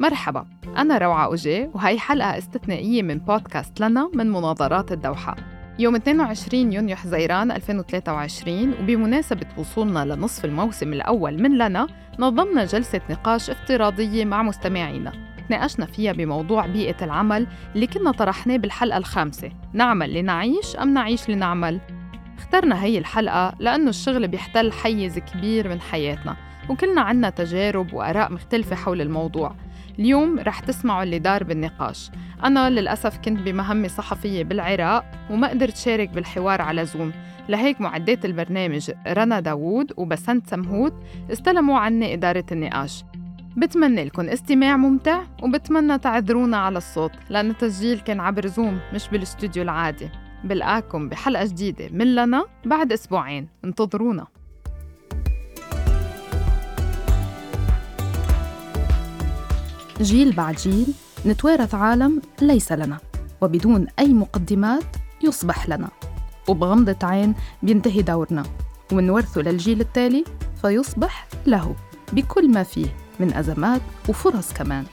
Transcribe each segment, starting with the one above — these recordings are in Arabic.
مرحبا أنا روعة أوجي وهي حلقة استثنائية من بودكاست لنا من مناظرات الدوحة. يوم 22 يونيو حزيران 2023 وبمناسبة وصولنا لنصف الموسم الأول من لنا نظمنا جلسة نقاش افتراضية مع مستمعينا. تناقشنا فيها بموضوع بيئة العمل اللي كنا طرحناه بالحلقة الخامسة. نعمل لنعيش أم نعيش لنعمل؟ اخترنا هي الحلقة لأنه الشغل بيحتل حيز كبير من حياتنا وكلنا عنا تجارب وآراء مختلفة حول الموضوع. اليوم رح تسمعوا اللي دار بالنقاش. أنا للأسف كنت بمهمة صحفية بالعراق وما قدرت شارك بالحوار على زوم لهيك معدات البرنامج رنا داوود وبسنت سمهوت استلموا عني إدارة النقاش. بتمنى لكم استماع ممتع وبتمنى تعذرونا على الصوت لأن التسجيل كان عبر زوم مش بالاستوديو العادي. بلقاكم بحلقة جديدة من لنا بعد أسبوعين. انتظرونا. جيل بعد جيل نتوارث عالم ليس لنا وبدون أي مقدمات يصبح لنا. وبغمضة عين بينتهي دورنا ومنورثه للجيل التالي فيصبح له بكل ما فيه من أزمات وفرص كمان.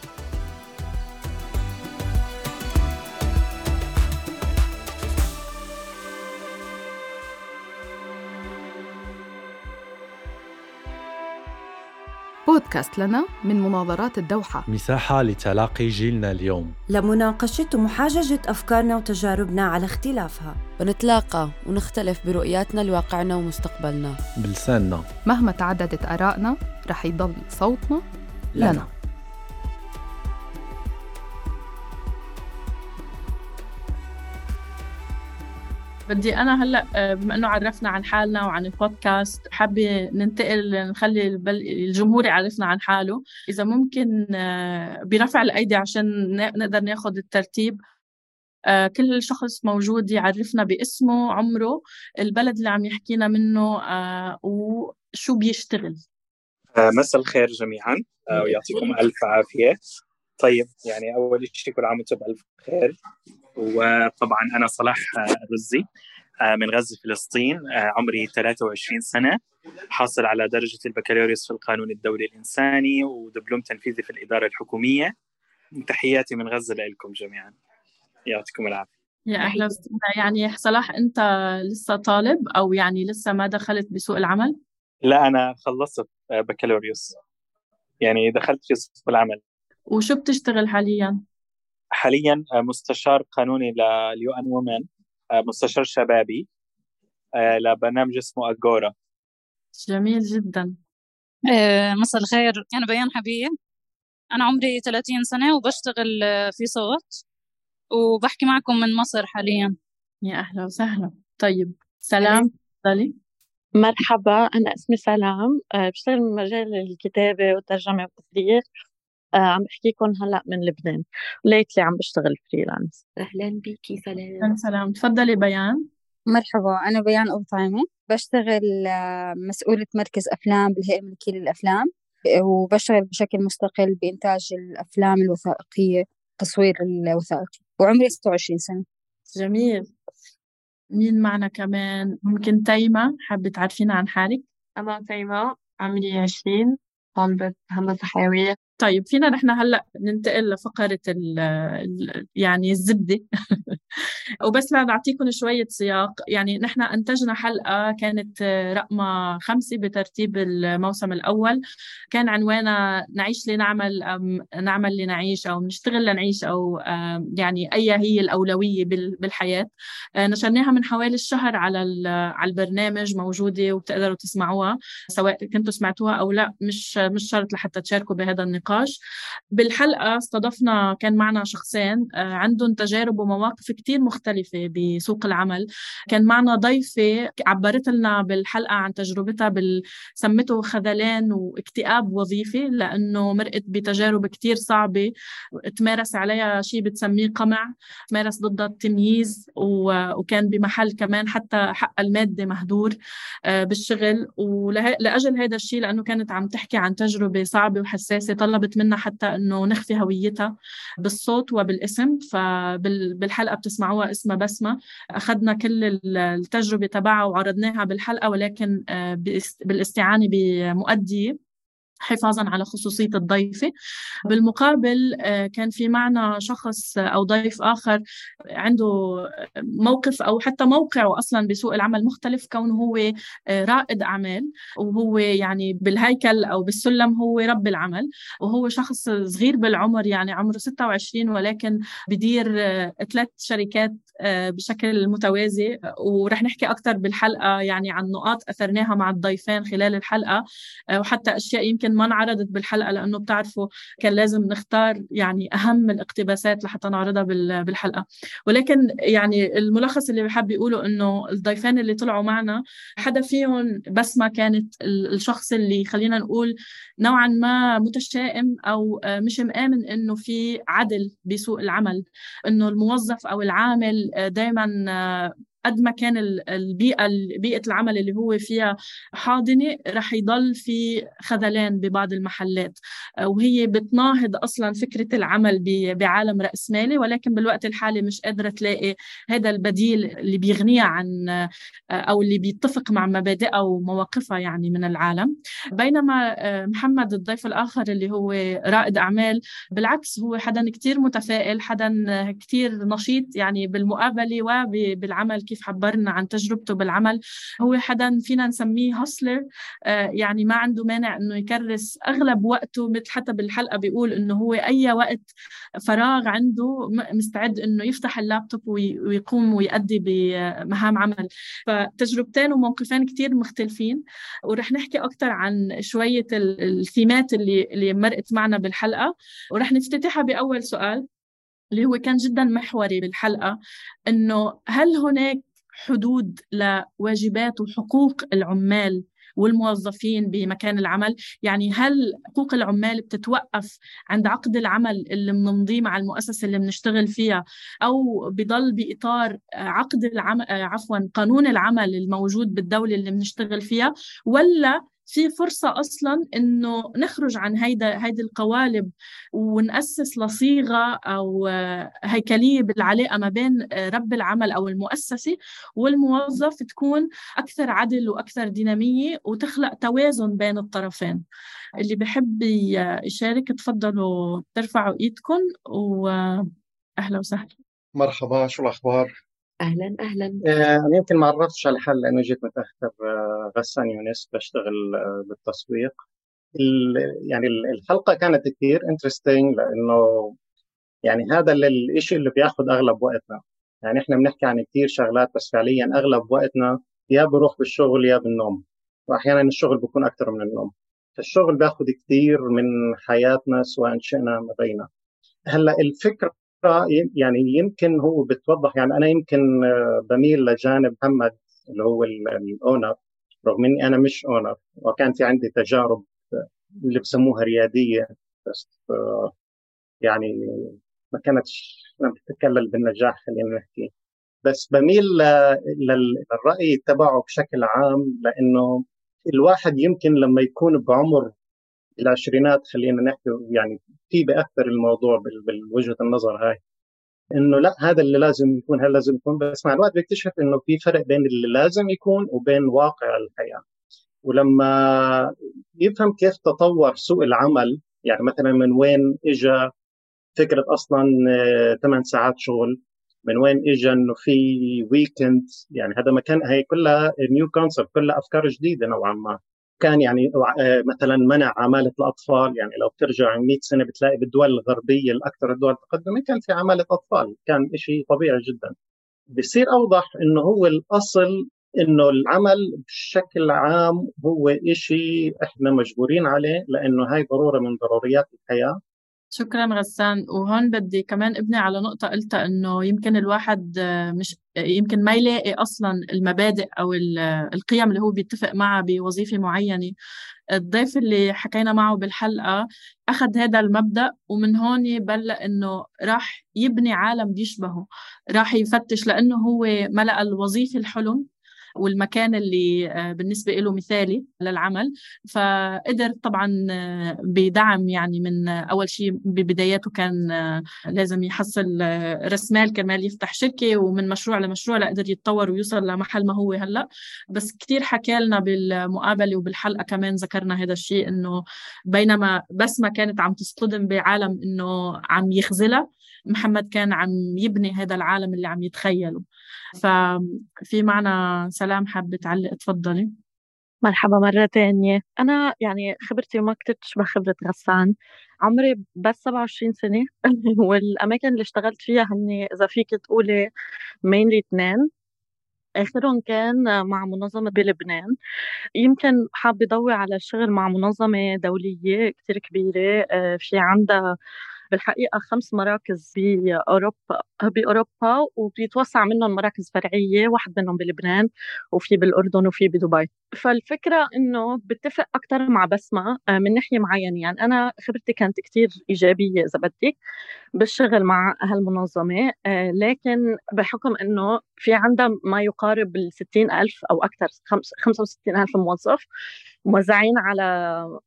بودكاست لنا من مناظرات الدوحة. مساحة لتلاقي جيلنا اليوم. لمناقشة ومحاججة أفكارنا وتجاربنا على اختلافها. بنتلاقى ونختلف برؤياتنا لواقعنا ومستقبلنا. بلساننا. مهما تعددت آرائنا رح يضل صوتنا لنا, لنا. بدي أنا هلأ آه، بما إنه عرفنا عن حالنا وعن البودكاست حابة ننتقل نخلي الجمهور يعرفنا عن حاله. إذا ممكن آه، برفع الأيدي عشان نقدر ناخذ الترتيب. آه، كل شخص موجود يعرفنا باسمه عمره البلد اللي عم يحكينا منه وشو بيشتغل. مساء الخير جميعا. ويعطيكم ألف عافية. طيب يعني أول شيء كل عام وأنتم بألف خير. وطبعا أنا صلاح الرزي آه، من غزة فلسطين آه، عمري 23 سنة حاصل على درجة البكالوريوس في القانون الدولي الإنساني ودبلوم تنفيذي في الإدارة الحكومية. تحياتي من غزة لكم جميعا. يعطيكم العافية. يا أهلا وسهلا. يعني صلاح أنت لسه طالب أو يعني لسه ما دخلت بسوق العمل؟ لا أنا خلصت آه، بكالوريوس. يعني دخلت في سوق العمل. وشو بتشتغل حاليا؟ حاليا آه، مستشار قانوني لليو ان وومن مستشار شبابي آه، لبرنامج اسمه اجورا جميل جدا. آه، مساء الخير. أنا بيان حبيب. أنا عمري 30 سنة وبشتغل في صوت وبحكي معكم من مصر حاليا. يا أهلا وسهلا. طيب سلام. تفضلي مرحبا أنا اسمي سلام بشتغل من مجال الكتابة والترجمة والتفريغ عم بحكيكم هلأ من لبنان. ليتلي عم بشتغل freelance. أهلا بيكي سلام. سلام. تفضلي بيان. مرحبا أنا بيان أبو طعيمة بشتغل آه، مسؤولة مركز أفلام بالهيئة الملكية للأفلام وبشتغل بشكل مستقل بإنتاج الأفلام الوثائقية تصوير الوثائقي. وعمري 26 سنة. جميل. مين معنا كمان؟ ممكن تيمة حابة تعرفينا عن حالك؟ أنا تيمة عمري 20 طالبة هندسة حيوية. طيب فينا نحن هلأ ننتقل لفقرة ال يعني الزبدة. وبس لنعطيكم شوية سياق. يعني نحن أنتجنا حلقة كانت رقم خمسة بترتيب الموسم الأول. كان عنوانها نعيش لنعمل أم نعمل لنعيش أو نشتغل لنعيش أو يعني أي هي الأولوية بالحياة. آه، نشرناها من حوالي الشهر على على البرنامج موجودة وبتقدروا تسمعوها سواء كنتوا سمعتوها أو لأ. مش مش شرط لحتى تشاركوا بهذا النقاش النقاش بالحلقة استضفنا كان معنا شخصين آه، عندهم تجارب ومواقف كتير مختلفة بسوق العمل. كان معنا ضيفة عبرت لنا بالحلقة عن تجربتها بال... سمته خذلان واكتئاب وظيفي لأنه مرقت بتجارب كتير صعبة. تمارس عليها شيء بتسميه قمع تمارس ضدها التمييز. وكان بمحل كمان حتى حق المادة مهدور آه، بالشغل. ولأجل هذا الشيء لأنه كانت عم تحكي عن تجربة صعبة وحساسة طلبت منا حتى إنه نخفي هويتها بالصوت وبالاسم فبالحلقه بتسمعوها اسمها بسمة. أخذنا كل التجربة تبعها وعرضناها بالحلقة ولكن آه، بالاستعانة بمؤدية. حفاظا على خصوصية الضيفة بالمقابل آه، كان في معنا شخص أو ضيف آخر عنده موقف أو حتى موقعه أصلا بسوق العمل مختلف كونه هو آه، رائد أعمال وهو يعني بالهيكل أو بالسلم هو رب العمل وهو شخص صغير بالعمر يعني عمره 26 ولكن بدير آه، ثلاث شركات بشكل متوازي. ورح نحكي أكثر بالحلقة يعني عن نقاط أثرناها مع الضيفين خلال الحلقة. وحتى أشياء يمكن ما انعرضت بالحلقة لأنه بتعرفوا كان لازم نختار يعني أهم الاقتباسات لحتى نعرضها بالحلقة. ولكن يعني الملخص اللي بحب يقوله إنه الضيفين اللي طلعوا معنا حدا فيهم بس ما كانت الشخص اللي خلينا نقول نوعا ما متشائم أو مش مآمن إنه في عدل بسوق العمل إنه الموظف أو العامل دائما قد ما كان البيئة بيئة العمل اللي هو فيها حاضنة رح يضل في خذلان ببعض المحلات. وهي بتناهض أصلا فكرة العمل بعالم رأسمالي ولكن بالوقت الحالي مش قادرة تلاقي هذا البديل اللي بيغنيها عن أو اللي بيتفق مع مبادئها ومواقفها يعني من العالم. بينما محمد الضيف الآخر اللي هو رائد أعمال بالعكس هو حدا كتير متفائل حدا كتير نشيط يعني بالمقابلة وبالعمل كيف عبرنا عن تجربته بالعمل. هو حدا فينا نسميه هاسلر آه، يعني ما عنده مانع إنه يكرس أغلب وقته مثل حتى بالحلقة بيقول إنه هو أي وقت فراغ عنده مستعد إنه يفتح اللابتوب ويقوم ويؤدي بمهام عمل. فتجربتين وموقفين كتير مختلفين. ورح نحكي أكثر عن شوية الثيمات اللي اللي مرقت معنا بالحلقة. ورح نفتتحها بأول سؤال. اللي هو كان جدا محوري بالحلقة أنه هل هناك حدود لواجبات وحقوق العمال والموظفين بمكان العمل؟ يعني هل حقوق العمال بتتوقف عند عقد العمل اللي بنمضيه مع المؤسسة اللي بنشتغل فيها أو بضل بإطار عقد العمل عفوا قانون العمل الموجود بالدولة اللي بنشتغل فيها؟ ولا في فرصة أصلا إنه نخرج عن هيدا هيدي القوالب ونأسس لصيغة أو هيكلية بالعلاقة ما بين رب العمل أو المؤسسة والموظف تكون أكثر عدل وأكثر دينامية وتخلق توازن بين الطرفين اللي بحب يشارك تفضلوا ترفعوا إيدكم وأهلا وسهلا مرحبا شو الأخبار؟ أهلا أهلا. آه، أنا يمكن ما عرفتش على الحل لأنه جيت متأخر آه، غسان يونس بشتغل آه، بالتسويق. يعني الحلقة كانت كثير انترستينج لأنه يعني هذا الشيء اللي بيأخذ أغلب وقتنا. يعني إحنا بنحكي عن كثير شغلات بس فعليا أغلب وقتنا يا بروح بالشغل يا بالنوم. واحيانا الشغل بيكون أكثر من النوم. فالشغل بيأخذ كثير من حياتنا سواء شئنا ما بينا هلأ الفكرة يعني يمكن هو بتوضح يعني أنا يمكن آه، بميل لجانب محمد اللي هو الأونر رغم إني أنا مش أونر وكان في عندي تجارب آه، اللي بسموها ريادية بس آه، يعني ما كانتش بتتكلل بالنجاح خلينا نحكي. بس بميل للرأي تبعه بشكل عام لأنه الواحد يمكن لما يكون بعمر العشرينات خلينا نحكي يعني في بأكثر الموضوع بوجهه النظر هاي. إنه لا هذا اللي لازم يكون هذا لازم يكون بس مع الوقت بيكتشف إنه في فرق بين اللي لازم يكون وبين واقع الحياة. ولما يفهم كيف تطور سوق العمل يعني مثلا من وين اجى فكرة أصلا 8 ساعات شغل من وين اجى إنه في weekend يعني هذا مكان هي كلها new concept كلها أفكار جديدة نوعا ما. كان يعني آه، مثلا منع عمالة الأطفال يعني لو بترجع 100 سنة بتلاقي بالدول الغربية الأكثر الدول تقدما كان في عمالة أطفال كان شيء طبيعي جدا. بصير أوضح إنه هو الأصل إنه العمل بشكل عام هو شيء إحنا مجبورين عليه لأنه هاي ضرورة من ضروريات الحياة. شكرا غسان. وهون بدي كمان ابني على نقطة قلتها إنه يمكن الواحد آه، مش يمكن ما يلاقي أصلا المبادئ أو القيم اللي هو بيتفق معها بوظيفة معينة. الضيف اللي حكينا معه بالحلقة أخذ هذا المبدأ ومن هون بلق إنه راح يبني عالم بيشبهه. راح يفتش لأنه هو ملأ الوظيفة الحلم. والمكان اللي بالنسبة له مثالي للعمل. فقدر طبعا بدعم يعني من أول شيء ببداياته كان لازم يحصل رأس مال كرمال يفتح شركة ومن مشروع لمشروع لقدر يتطور ويوصل لمحل ما هو هلأ. بس كتير حكى لنا بالمقابلة وبالحلقة كمان ذكرنا هذا الشيء إنه بينما بس ما كانت عم تصطدم بعالم إنه عم يخزلها محمد كان عم يبني هذا العالم اللي عم يتخيله. ففي معنا سلام حابة تعلق تفضلي. مرحبا مرة تانية. أنا يعني خبرتي ما كتير تشبه خبرة غسان. عمري بس 27 سنة. والأماكن اللي اشتغلت فيها هني إذا فيك تقولي مينلي اثنين. آخرهم كان مع منظمة بلبنان. يمكن حابة ضوي على الشغل مع منظمة دولية كتير كبيرة. آه، في عندها بالحقيقة خمس مراكز بأوروبا بأوروبا وبيتوسع منهم مراكز فرعية واحد منهم بلبنان وفي بالأردن وفي بدبي. فالفكرة إنه بتفق أكثر مع بسمة آه، من ناحية معينة. يعني أنا خبرتي كانت كتير إيجابية إذا بدك بالشغل مع هالمنظمة آه، لكن بحكم إنه في عندها ما يقارب ال ألف أو أكثر 65 ألف موظف موزعين على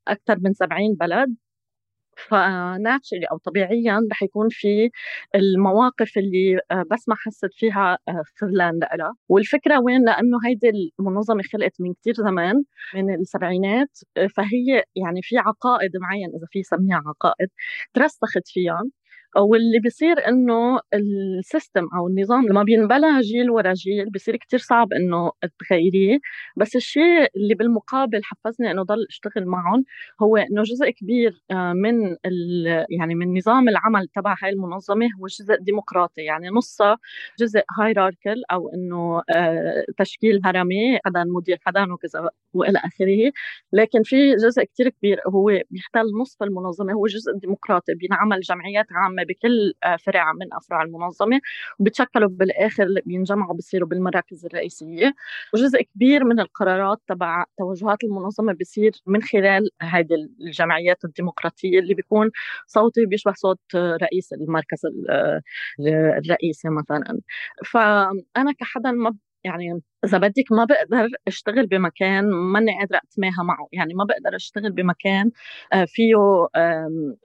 أكثر من 70 بلد. فناتشري أو طبيعيا رح يكون في المواقف اللي آه، بس ما حست فيها آه، خذلان لها والفكرة وين؟ لأنه هيدي المنظمة خلقت من كثير زمان من السبعينات آه، فهي يعني في عقائد معين إذا في سميها عقائد ترسخت فيها واللي بيصير إنه السيستم أو النظام لما بينبنى جيل ورا جيل بيصير كتير صعب إنه تغيريه بس الشيء اللي بالمقابل حفزني إنه ضل أشتغل معهم هو إنه جزء كبير آه، من يعني من نظام العمل تبع هاي المنظمة هو جزء ديمقراطي. يعني نصها جزء هايراركل أو إنه آه، تشكيل هرمي حدا مدير حدا وكذا وإلى آخره. لكن في جزء كتير كبير هو بيحتل نصف المنظمة هو جزء ديمقراطي بينعمل جمعيات عامة بكل آه، فرع من أفرع المنظمة وبتشكلوا بالآخر بينجمعوا بصيروا بالمراكز الرئيسية. وجزء كبير من القرارات تبع توجهات المنظمة بصير من خلال هذه الجمعيات الديمقراطية اللي بيكون صوتي بيشبه صوت رئيس المركز آه، الرئيسي مثلا. فأنا كحدا ما يعني إذا بدك ما بقدر أشتغل بمكان ماني قادرة اتماهى معه يعني ما بقدر أشتغل بمكان آه، فيه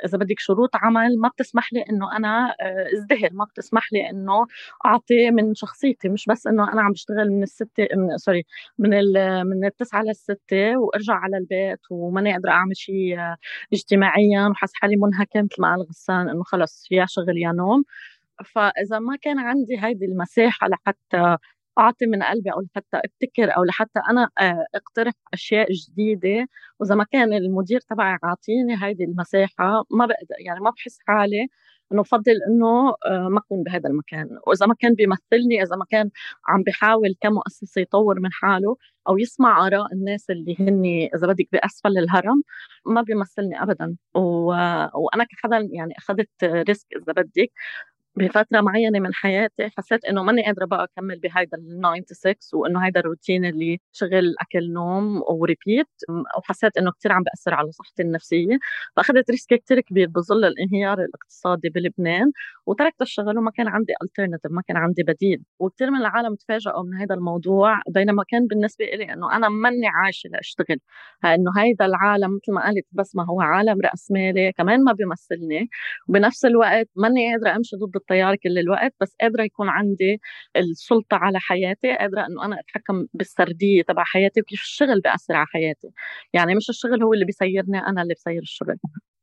إذا بدك شروط عمل ما بتسمح لي إنه أنا آه، ازدهر ما بتسمح لي إنه أعطي من شخصيتي مش بس إنه أنا عم بشتغل من الستة من سوري من من التسعة للستة وأرجع على البيت وماني قادرة أعمل شيء آه، اجتماعيا وحس حالي منهكة مثل ما قال غسان إنه خلص يا شغل يا نوم. فإذا ما كان عندي هيدي المساحة لحتى أعطي من قلبي أو لحتى أبتكر أو لحتى أنا آه، أقترح أشياء جديدة. وإذا ما كان المدير تبعي عاطيني هيدي المساحة ما بقدر يعني ما بحس حالي إنه بفضل إنه آه، ما أكون بهذا المكان. وإذا ما كان بيمثلني إذا ما كان عم بحاول كمؤسسة يطور من حاله أو يسمع آراء الناس اللي هن إذا بدك بأسفل الهرم ما بيمثلني ابدا. و... وأنا كحدا يعني أخذت risk إذا بدك. بفترة معينة من حياتي حسيت إنه ماني قادرة بقى أكمل بهيدا ال 9 to 6 وإنه هيدا الروتين اللي شغل أكل نوم و repeat وحسيت إنه كثير عم بأثر على صحتي النفسية. فأخذت risk كثير كبير بظل الانهيار الاقتصادي بلبنان وتركت الشغل وما كان عندي alternative ما كان عندي بديل. وكثير من العالم تفاجئوا من هذا الموضوع بينما كان بالنسبة لي إنه أنا ماني عايشة لأشتغل. انه هيدا العالم مثل ما قالت بس ما هو عالم راسمالي كمان ما بيمثلني. وبنفس الوقت ماني قادرة أمشي ضد التيار كل الوقت بس قادرة يكون عندي السلطة على حياتي قادرة إنه أنا أتحكم بالسردية تبع حياتي وكيف الشغل بيأثر على حياتي. يعني مش الشغل هو اللي بيسيرني أنا اللي بسير الشغل.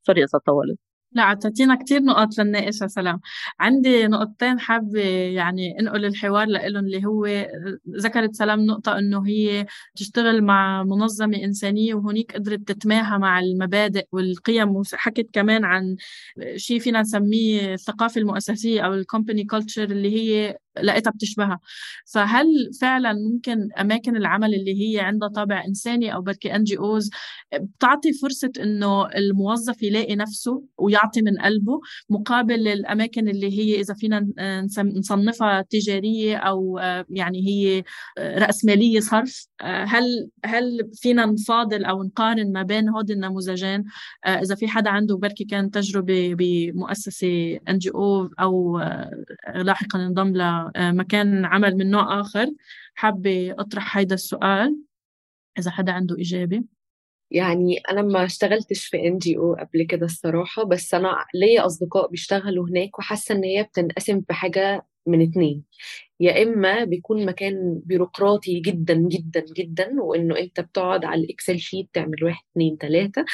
sorry إذا طولت. لا أعطيتينا كثير نقاط للناقش يا سلام. عندي نقطتين حابة يعني انقل الحوار لهم اللي هو ذكرت سلام نقطة إنه هي تشتغل مع منظمة إنسانية وهنيك قدرت تتماهى مع المبادئ والقيم وحكت كمان عن شيء فينا نسميه الثقافة المؤسسية أو ال company culture اللي هي لقيتها بتشبهها. فهل فعلا ممكن أماكن العمل اللي هي عندها طابع إنساني أو بركي NGOs بتعطي فرصة إنه الموظف يلاقي نفسه ويعطي من قلبه مقابل الأماكن اللي هي إذا فينا نصنفها تجارية أو يعني هي رأسمالية صرف؟ هل هل فينا نفاضل أو نقارن ما بين هود النموذجين؟ إذا في حدا عنده بركي كان تجربة بمؤسسة NGO أو لاحقا انضم مكان عمل من نوع آخر. حابة أطرح هيدا السؤال إذا حدا عنده إجابة. يعني أنا ما اشتغلتش في NGO قبل كده الصراحة بس أنا ليا أصدقاء بيشتغلوا هناك وحاسة إن هي بتنقسم بحاجه من اتنين. يا إما بيكون مكان بيروقراطي جدا جدا جدا وإنه أنت بتقعد على ال Excel sheet تعمل واحد اتنين تلاتة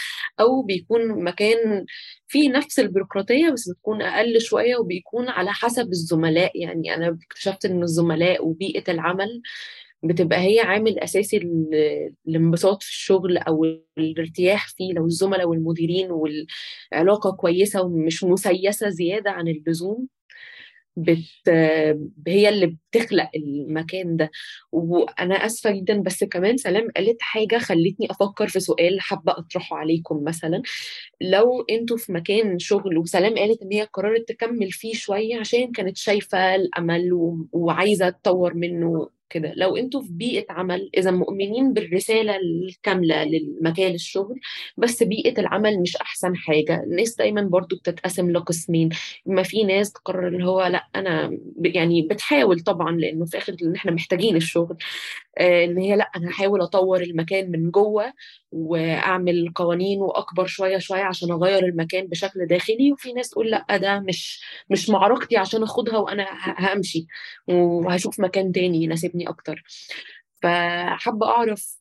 أو بيكون مكان فيه نفس البيروقراطية بس بتكون أقل شوية وبيكون على حسب الزملاء. يعني أنا اكتشفت إن الزملاء وبيئة العمل بتبقى هي عامل أساسي الانبساط في الشغل أو الارتياح فيه. لو الزملاء والمديرين والعلاقة كويسة ومش مسيسة زيادة عن اللزوم بت... هي اللي بتخلق المكان ده. وأنا آسفة جدا بس كمان سلام قالت حاجة خلتني أفكر في سؤال حابة أطرحه عليكم مثلا. لو أنتوا في مكان شغل وسلام قالت إن هي قررت تكمل فيه شوية عشان كانت شايفة الأمل و... وعايزة تطور منه كده. لو أنتوا في بيئة عمل إذا مؤمنين بالرسالة الكاملة للمكان الشغل بس بيئة العمل مش أحسن حاجة. الناس دايما برضو بتتقسم لقسمين. ما في ناس تقرر اللي هو لأ أنا يعني بتحاول طبعا لأنه في آخر إن إحنا محتاجين الشغل. آه إن هي لأ أنا هحاول أطور المكان من جوه وأعمل قوانين وأكبر شوية شوية عشان أغير المكان بشكل داخلي. وفي ناس تقول لأ ده مش مش معركتي عشان أخدها وأنا همشي وهشوف مكان تاني يناسبني. يعجبني أكتر. فحابة أعرف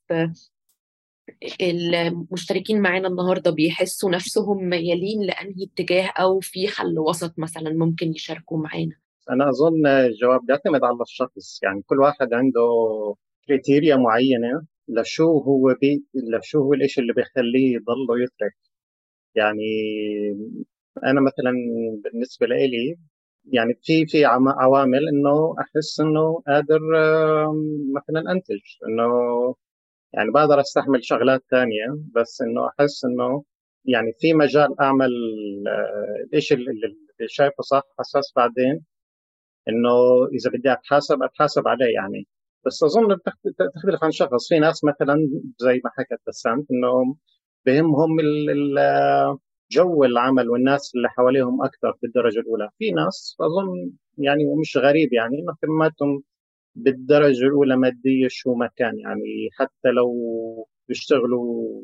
المشتركين معانا النهارده بيحسوا نفسهم ميالين لأنهي اتجاه أو في حل وسط مثلا ممكن يشاركوا معانا؟ أنا أظن الجواب بيعتمد على الشخص. يعني كل واحد عنده criteria معينة لشو هو بي لشو هو الشيء اللي بيخليه يضل يترك. يعني أنا مثلا بالنسبة لي يعني في في عوامل إنه أحس إنه قادر مثلا أنتج إنه يعني بقدر أستحمل شغلات ثانية بس إنه أحس إنه يعني في مجال أعمل آه، الشيء اللي شايفه صح حساس بعدين إنه إذا بدي أتحاسب أتحاسب عليه يعني. بس أظن تختلف عن شخص. في ناس مثلا زي ما حكت بسنت انه بهمهم جو العمل والناس اللي حواليهم أكثر بالدرجه الأولى. في ناس أظن يعني ومش غريب يعني انه اهتماماتهم بالدرجة الأولى مادية شو ما كان يعني. حتى لو بيشتغلوا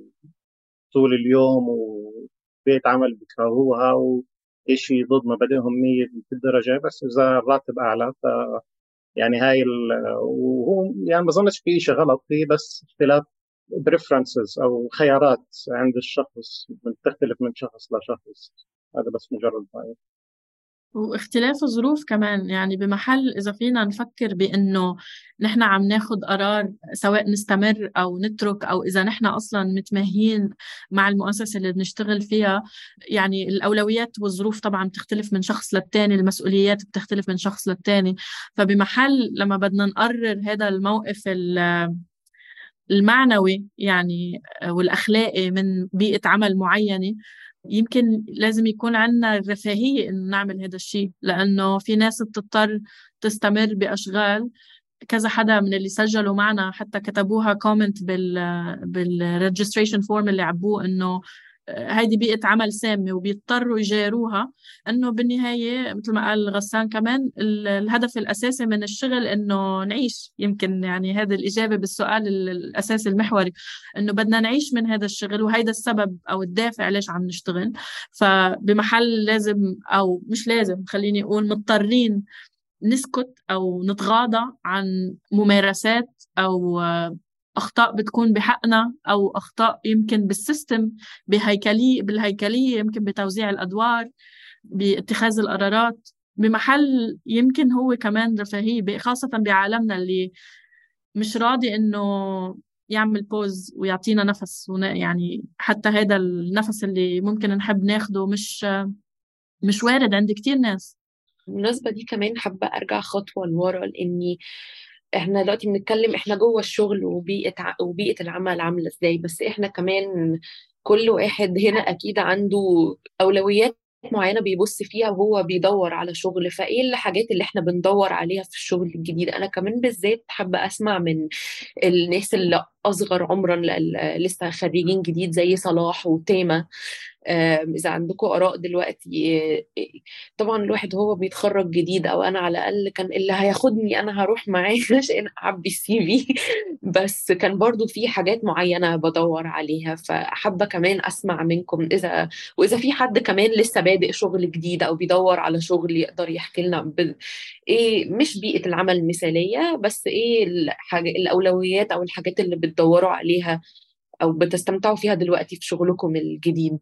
طول اليوم وبيت عمل بيكرهوها وشيء ضد مبادئهم 100 بالدرجه بس إذا الراتب أعلى ف يعني هاي وهو يعني ما بظنش في شيء غلط فيه بس اختلاف بريفرنسز أو خيارات عند الشخص بتختلف من شخص لشخص هذا بس مجرد رأي. واختلاف الظروف كمان يعني بمحل إذا فينا نفكر بأنه نحن عم ناخد قرار سواء نستمر أو نترك أو إذا نحن أصلا متماهيين مع المؤسسة اللي بنشتغل فيها يعني الأولويات والظروف طبعا بتختلف من شخص للتاني المسؤوليات بتختلف من شخص للتاني. فبمحل لما بدنا نقرر هذا الموقف المعنوي يعني آه، والأخلاقي من بيئة عمل معينة. يمكن لازم يكون عندنا الرفاهية إنه نعمل هذا الشيء لأنه في ناس بتضطر تستمر بأشغال. كذا حدا من اللي سجلوا معنا حتى كتبوها comment بال بال registration form اللي عبوه إنه هيدي بيئة عمل سامة وبيضطروا يجاروها إنه بالنهاية مثل ما قال غسان كمان الهدف الأساسي من الشغل إنه نعيش. يمكن يعني هذه الإجابة بالسؤال الأساسي المحوري إنه بدنا نعيش من هذا الشغل وهيدا السبب أو الدافع ليش عم نشتغل. فبمحل لازم أو مش لازم خليني أقول مضطرين نسكت أو نتغاضى عن ممارسات أو أخطاء بتكون بحقنا أو أخطاء يمكن بالسيستم بهيكليه بالهيكلية يمكن بتوزيع الأدوار باتخاذ القرارات بمحل يمكن هو كمان رفاهية خاصة بعالمنا اللي مش راضي إنه يعمل بوز ويعطينا نفس يعني حتى هذا النفس اللي ممكن نحب ناخده مش مش وارد عند كتير ناس. بالمناسبة دي كمان حابة أرجع خطوة لورا لإني إحنا دلوقتي بنتكلم إحنا جوه الشغل وبيئة وبيئة العمل عاملة إزاي بس إحنا كمان كل واحد هنا أكيد عنده أولويات معينة بيبص فيها وهو بيدور على شغل. فإيه الحاجات اللي إحنا بندور عليها في الشغل الجديد؟ أنا كمان بالذات حابة أسمع من الناس اللي أصغر عمرا لسه خريجين جديد زي صلاح وتامة. إذا عندكم آراء دلوقتي طبعا الواحد هو بيتخرج جديد أو أنا على الأقل كان اللي هياخدني أنا هروح معاه عشان أعبي السي في. بس كان برضو في حاجات معينة بدور عليها فحابة كمان أسمع منكم إذا وإذا في حد كمان لسه بادئ شغل جديد أو بيدور على شغل يقدر يحكي لنا ب... إيه مش بيئة العمل المثالية بس إيه الحاجة الأولويات أو الحاجات اللي بتدوروا عليها أو بتستمتعوا فيها دلوقتي في شغلكم الجديد.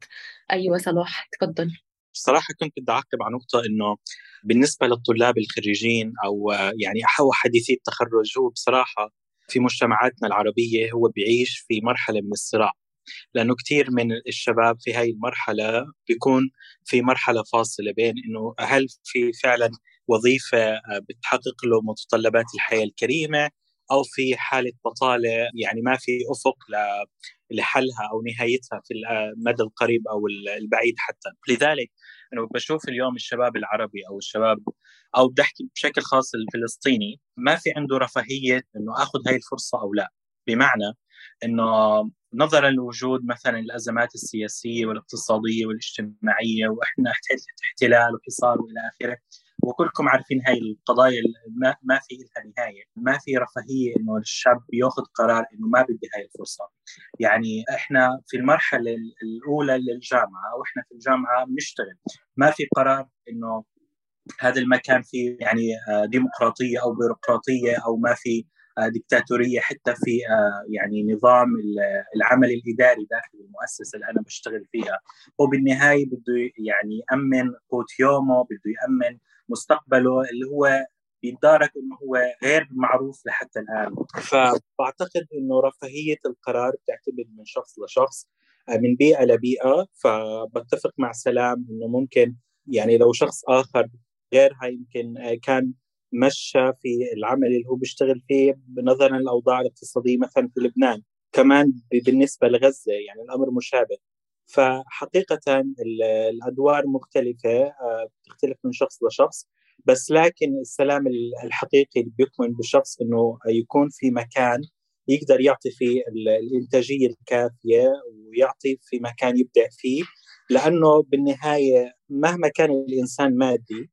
أيوه صلاح تفضل بصراحة كنت بدي أعقب على نقطة إنه بالنسبة للطلاب الخريجين أو يعني أو حديثي التخرج هو بصراحة في مجتمعاتنا العربية هو بيعيش في مرحلة من الصراع. لأنه كثير من الشباب في هاي المرحلة بيكون في مرحلة فاصلة بين إنه هل في فعلا وظيفة بتحقق له متطلبات الحياة الكريمة أو في حالة بطالة يعني ما في أفق لحلها أو نهايتها في المدى القريب أو البعيد حتى. لذلك أنا بشوف اليوم الشباب العربي أو الشباب أو بدي أحكي بشكل خاص الفلسطيني ما في عنده رفاهية إنه آخذ هاي الفرصة أو لا. بمعنى إنه نظرا لوجود مثلا الأزمات السياسية والاقتصادية والاجتماعية وإحنا احتلال وحصار والى آخره وكلكم عارفين هاي القضايا ما, ما في لها نهاية، ما في رفاهية إنه الشاب ياخذ قرار إنه ما بدي هاي الفرصة. يعني إحنا في المرحلة الأولى للجامعة وإحنا في الجامعة بنشتغل، ما في قرار إنه هذا المكان فيه يعني آه، ديمقراطية أو بيروقراطية أو ما في آه، دكتاتوريه حتى في آه، يعني نظام العمل الإداري داخل المؤسسة اللي أنا بشتغل فيها وبالنهاية بده يعني يأمن قوت يومه بده يأمن مستقبله اللي هو بيتدارك إنه هو غير معروف لحتى الآن. فبعتقد إنه رفاهية القرار بتعتمد من شخص لشخص آه، من بيئة لبيئة. فبتفق مع سلام إنه ممكن يعني لو شخص آخر غيرها يمكن كان مشى في العمل اللي هو بيشتغل فيه نظرا للأوضاع الاقتصادية مثلا في لبنان. كمان بالنسبة لغزة يعني الأمر مشابه. فحقيقة الأدوار مختلفة آه، بتختلف من شخص لشخص بس لكن السلام الحقيقي اللي بيكمن بالشخص إنه يكون في مكان يقدر يعطي فيه الإنتاجية الكافية ويعطي في مكان يبدع فيه لأنه بالنهاية مهما كان الإنسان مادي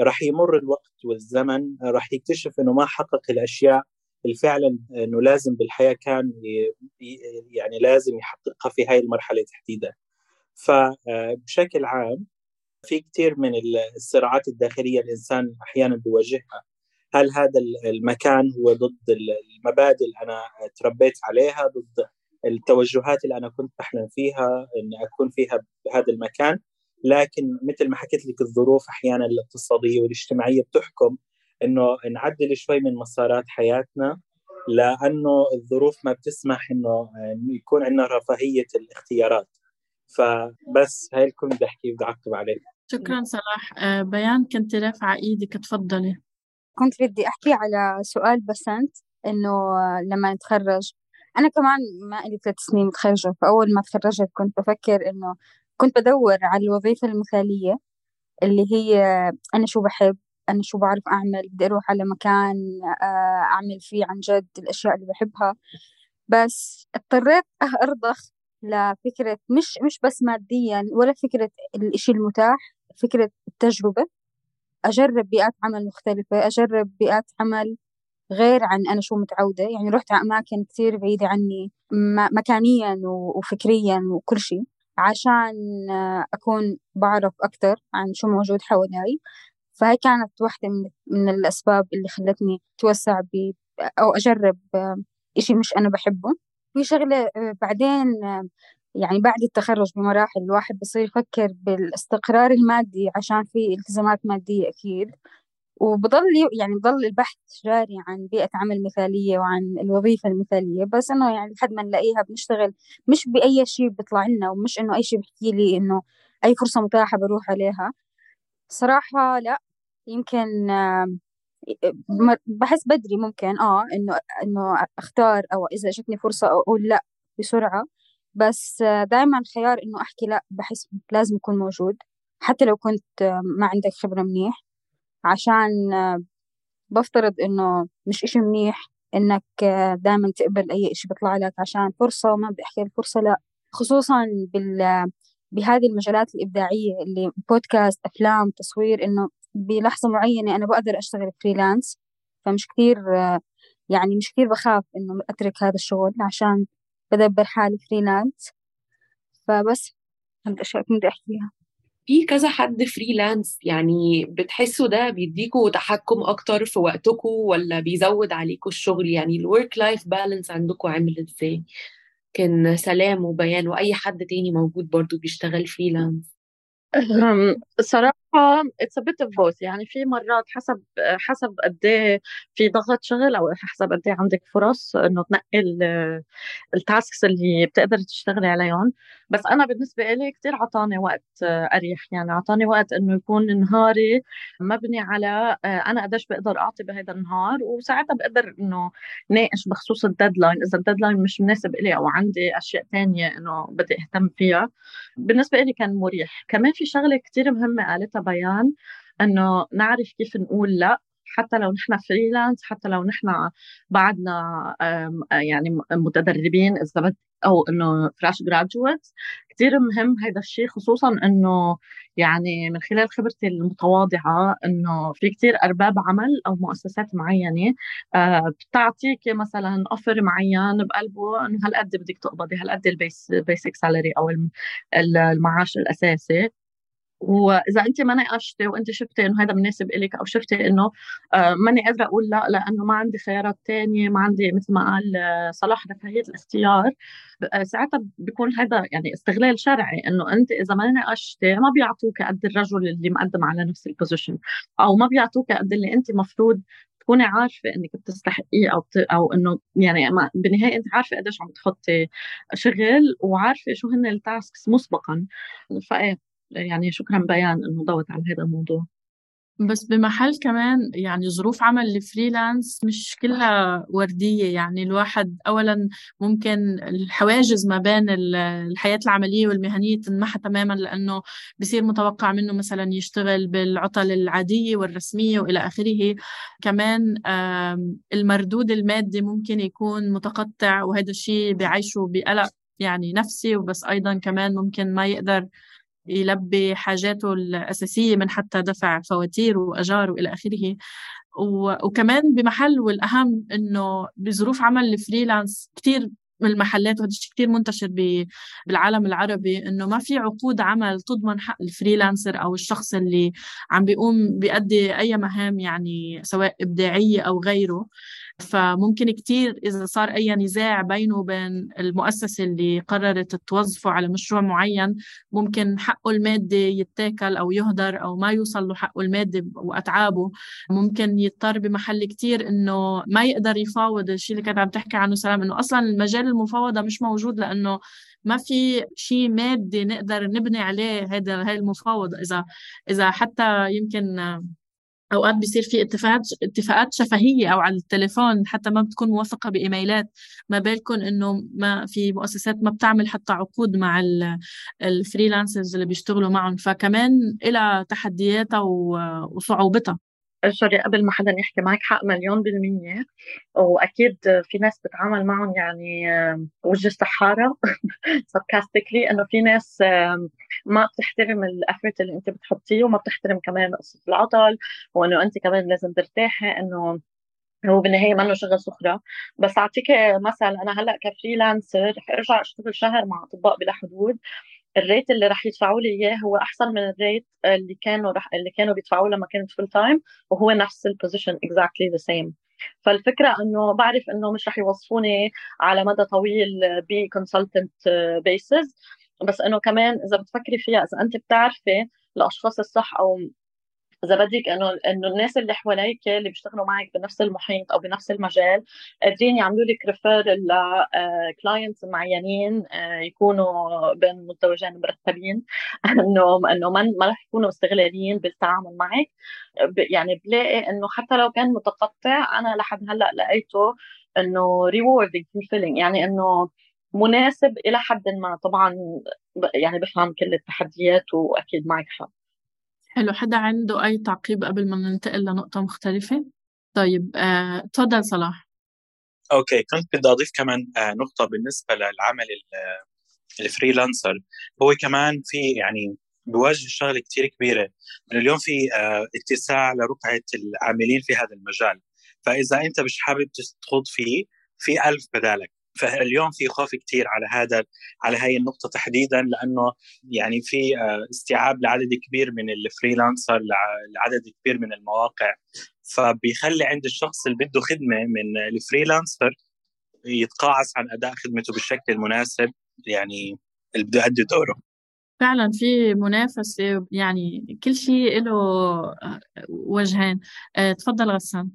راح يمر الوقت والزمن راح يكتشف إنه ما حقق الأشياء اللي فعلا إنه لازم بالحياة كان يعني لازم يحققها في هاي المرحلة تحديدا. فبشكل عام في كثير من الصراعات الداخلية الإنسان أحيانا بيواجهها. هل هذا المكان هو ضد المبادئ اللي أنا تربيت عليها ضد التوجهات اللي أنا كنت بحلم فيها إني أكون فيها بهذا المكان لكن مثل ما حكيت لك الظروف أحيانا الاقتصادية والاجتماعية بتحكم إنه نعدل شوي من مسارات حياتنا لأنه الظروف ما بتسمح إنه يكون عندنا رفاهية الاختيارات. فبس هاي الكل بدي أحكي بدي أعقب عليه شكرا صلاح. آه، بيان كنت رافعة إيدك تفضلي كنت بدي أحكي على سؤال بسنت إنه لما نتخرج. أنا كمان ما لي ثلاث سنين متخرجة فأول ما تخرجت كنت بفكر إنه كنت بدور على الوظيفة المثالية اللي هي أنا شو بحب أنا شو بعرف أعمل بدي أروح على مكان آه، أعمل فيه عن جد الأشياء اللي بحبها. بس اضطريت أرضخ لفكرة مش مش بس ماديا ولا فكرة الإشي المتاح فكرة التجربة. أجرب بيئات عمل مختلفة أجرب بيئات عمل غير عن أنا شو متعودة. يعني رحت على أماكن كتير بعيدة عني مكانيا وفكريا وكل شيء عشان أكون بعرف أكتر عن شو موجود حوالي. فهي كانت واحدة من, من الأسباب اللي خلتني أتوسع ب أو أجرب إشي مش أنا بحبه. في شغلة بعدين يعني بعد التخرج بمراحل الواحد بصير يفكر بالإستقرار المادي عشان في التزامات مادية أكيد. وبضل يعني بضل البحث جاري عن بيئة عمل مثالية وعن الوظيفة المثالية. بس إنه يعني لحد ما نلاقيها بنشتغل مش بأي شيء بيطلع لنا ومش إنه أي شيء بحكي لي إنه أي فرصة متاحة بروح عليها. صراحة لا يمكن بحس بدري ممكن آه إنه إنه أختار أو إذا اجتني فرصة أقول لأ بسرعة. بس دائما خيار إنه أحكي لأ بحس لازم يكون موجود. حتى لو كنت ما عندك خبرة منيح. عشان بفترض إنه مش إشي منيح إنك دائما تقبل أي إشي بيطلع لك. عشان فرصة وما بدي أحكي الفرصة لأ. خصوصا بال بهذه المجالات الإبداعية اللي بودكاست أفلام تصوير إنه بلحظة معينة أنا بقدر أشتغل freelance فمش كثير يعني مش كثير بخاف إنه أترك هذا الشغل عشان بدبر حالي freelance فبس هذه الأشياء كنت أحكيها. في كذا حد freelance يعني بتحسوا ده بيديكوا تحكم أكتر في وقتكم ولا بيزود عليكم الشغل؟ يعني ال work life balance عندكم عامل إزاي؟ كان سلام وبيان وأي حد تاني موجود برضو بيشتغل freelance الصراحة it's a bit of both يعني في مرات حسب حسب قد إيه في ضغط شغل أو حسب قد إيه عندك فرص إنه تنقل ال tasks اللي بتقدر تشتغلي عليهم بس أنا بالنسبة لي كثير عطاني وقت أريح. يعني عطاني وقت إنه يكون نهاري مبني على أنا قديش بقدر أعطي بهذا النهار وساعتها بقدر إنه ناقش بخصوص ال deadline إذا ال deadline مش مناسب لي أو عندي أشياء ثانية إنه بدي أهتم فيها بالنسبة لي كان مريح. كمان في شغلة كتير مهمة قالتها بيان إنه نعرف كيف نقول لأ حتى لو نحن freelance حتى لو نحن بعدنا يعني متدربين إذا بد أو إنه fresh graduate كثير مهم هذا الشيء خصوصا إنه يعني من خلال خبرتي المتواضعة إنه في كثير أرباب عمل أو مؤسسات معينة آه، بتعطيك مثلا offer معين بقلبه إنه هالقد بدك تقبضي هالقد ال base basic salary أو المعاش الأساسي. وإذا أنت ما ناقشتي وأنت شفتي إنه هذا مناسب لك أو شفتي إنه آه، ماني قادرة أقول لا لأنه ما عندي خيارات تانية ما عندي مثل ما قال آه، صلاح رفاهية الاختيار. آه، ساعتها بيكون هذا يعني استغلال شرعي إنه أنت إذا ما ناقشتي ما بيعطوك قد الرجل اللي مقدم على نفس ال position أو ما بيعطوك قد اللي أنت مفروض تكوني عارفة إنك بتستحقيه أو بت... أو إنه يعني ما بالنهاية أنت عارفة قديش عم تحطي شغل وعارفة شو هن ال tasks مسبقا. فإيه يعني شكرا بيان إنه ضوت على هذا الموضوع. بس بمحل كمان يعني ظروف عمل ال freelance مش كلها وردية يعني الواحد أولا ممكن الحواجز ما بين الحياة العملية والمهنية تنمحى تماما لأنه بصير متوقع منه مثلا يشتغل بالعطل العادية والرسمية وإلى آخره. كمان المردود المادي ممكن يكون متقطع وهذا الشيء بيعيشه بقلق يعني نفسي وبس أيضا كمان ممكن ما يقدر يلبي حاجاته الأساسية من حتى دفع فواتير وأجار وإلى آخره. وكمان بمحل والأهم إنه بظروف عمل الفريلانس كتير من المحلات وهذا الشيء كثير منتشر بالعالم العربي إنه ما في عقود عمل تضمن حق الفريلانسر أو الشخص اللي عم بيقوم بيأدي أي مهام يعني سواء إبداعية أو غيره. فممكن كتير إذا صار أي نزاع بينه وبين المؤسسة اللي قررت توظفه على مشروع معين ممكن حقه المادي يتاكل أو يهدر أو ما يوصل له حقه المادي وأتعابه. ممكن يضطر بمحل كتير إنه ما يقدر يفاوض الشيء اللي كانت عم تحكي عنه سلام إنه أصلا المجال المفاوضة مش موجود لأنه ما في شيء مادي نقدر نبني عليه هذا هاي المفاوضة. إذا إذا حتى يمكن أوقات بيصير في اتفاقات اتفاقات شفهية أو على التليفون حتى ما بتكون موثقه بإيميلات. ما بالكم إنه ما في مؤسسات ما بتعمل حتى عقود مع ال freelancers اللي بيشتغلوا معهم فكمان لها تحدياتها وصعوبتها. sorry قبل ما حدا يحكي معك حق مليون بالمية. وأكيد في ناس بتعامل معهم يعني وجه السحارة إنه في ناس ما بتحترم ال effort اللي أنت بتحطيه وما بتحترم كمان قصة العطل وإنه أنت كمان لازم ترتاحي إنه هو بالنهاية منه شغل سخرة. بس أعطيك مثل أنا هلأ ك freelancer رح ارجع أشتغل شهر مع أطباء بلا حدود. ال rate اللي راح يدفعوا لي إياه هو أحسن من ال rate اللي كانوا رح اللي كانوا بيدفعوه لما كنت full time وهو نفس ال position exactly the same فالفكرة إنه بعرف إنه مش رح يوظفوني على مدى طويل ب consultant basis بس إنه كمان إذا بتفكري فيها إذا انت بتعرفي الأشخاص الصح أو إذا بدك إنه إنه الناس اللي حواليك اللي بيشتغلوا معك بنفس المحيط أو بنفس المجال قادرين يعملوا لك refer ل clients معينين آه، يكونوا بين متزوجين مرتبين. إنه إنه ما رح يكونوا استغلاليين بالتعامل معك. يعني بلاقي إنه حتى لو كان متقطع أنا لحد هلأ لقيته إنه rewarding feeling يعني إنه مناسب إلى حد ما. طبعا يعني بفهم كل التحديات وأكيد معك حق. حلو. حدا عنده أي تعقيب قبل ما ننتقل لنقطة مختلفة؟ طيب آه، تفضل صلاح. okay. كنت بدي أضيف كمان آه، نقطة بالنسبة للعمل ال freelancer. هو كمان في يعني بواجه شغلة كثير كبيرة. انه اليوم في آه، اتساع لرقعه العاملين في هذا المجال. فإذا أنت مش حابب تخوض فيه في ألف بدالك. فاليوم في خوف كثير على هذا على هاي النقطة تحديدا لأنه يعني في آه، استيعاب لعدد كبير من ال freelancer لعدد كبير من المواقع. فبيخلي عند الشخص اللي بده خدمة من ال freelancer يتقاعس عن أداء خدمته بالشكل المناسب يعني اللي بده يؤدي دوره. فعلا في منافسة يعني كل شيء له آه، وجهين. آه، تفضل غسان.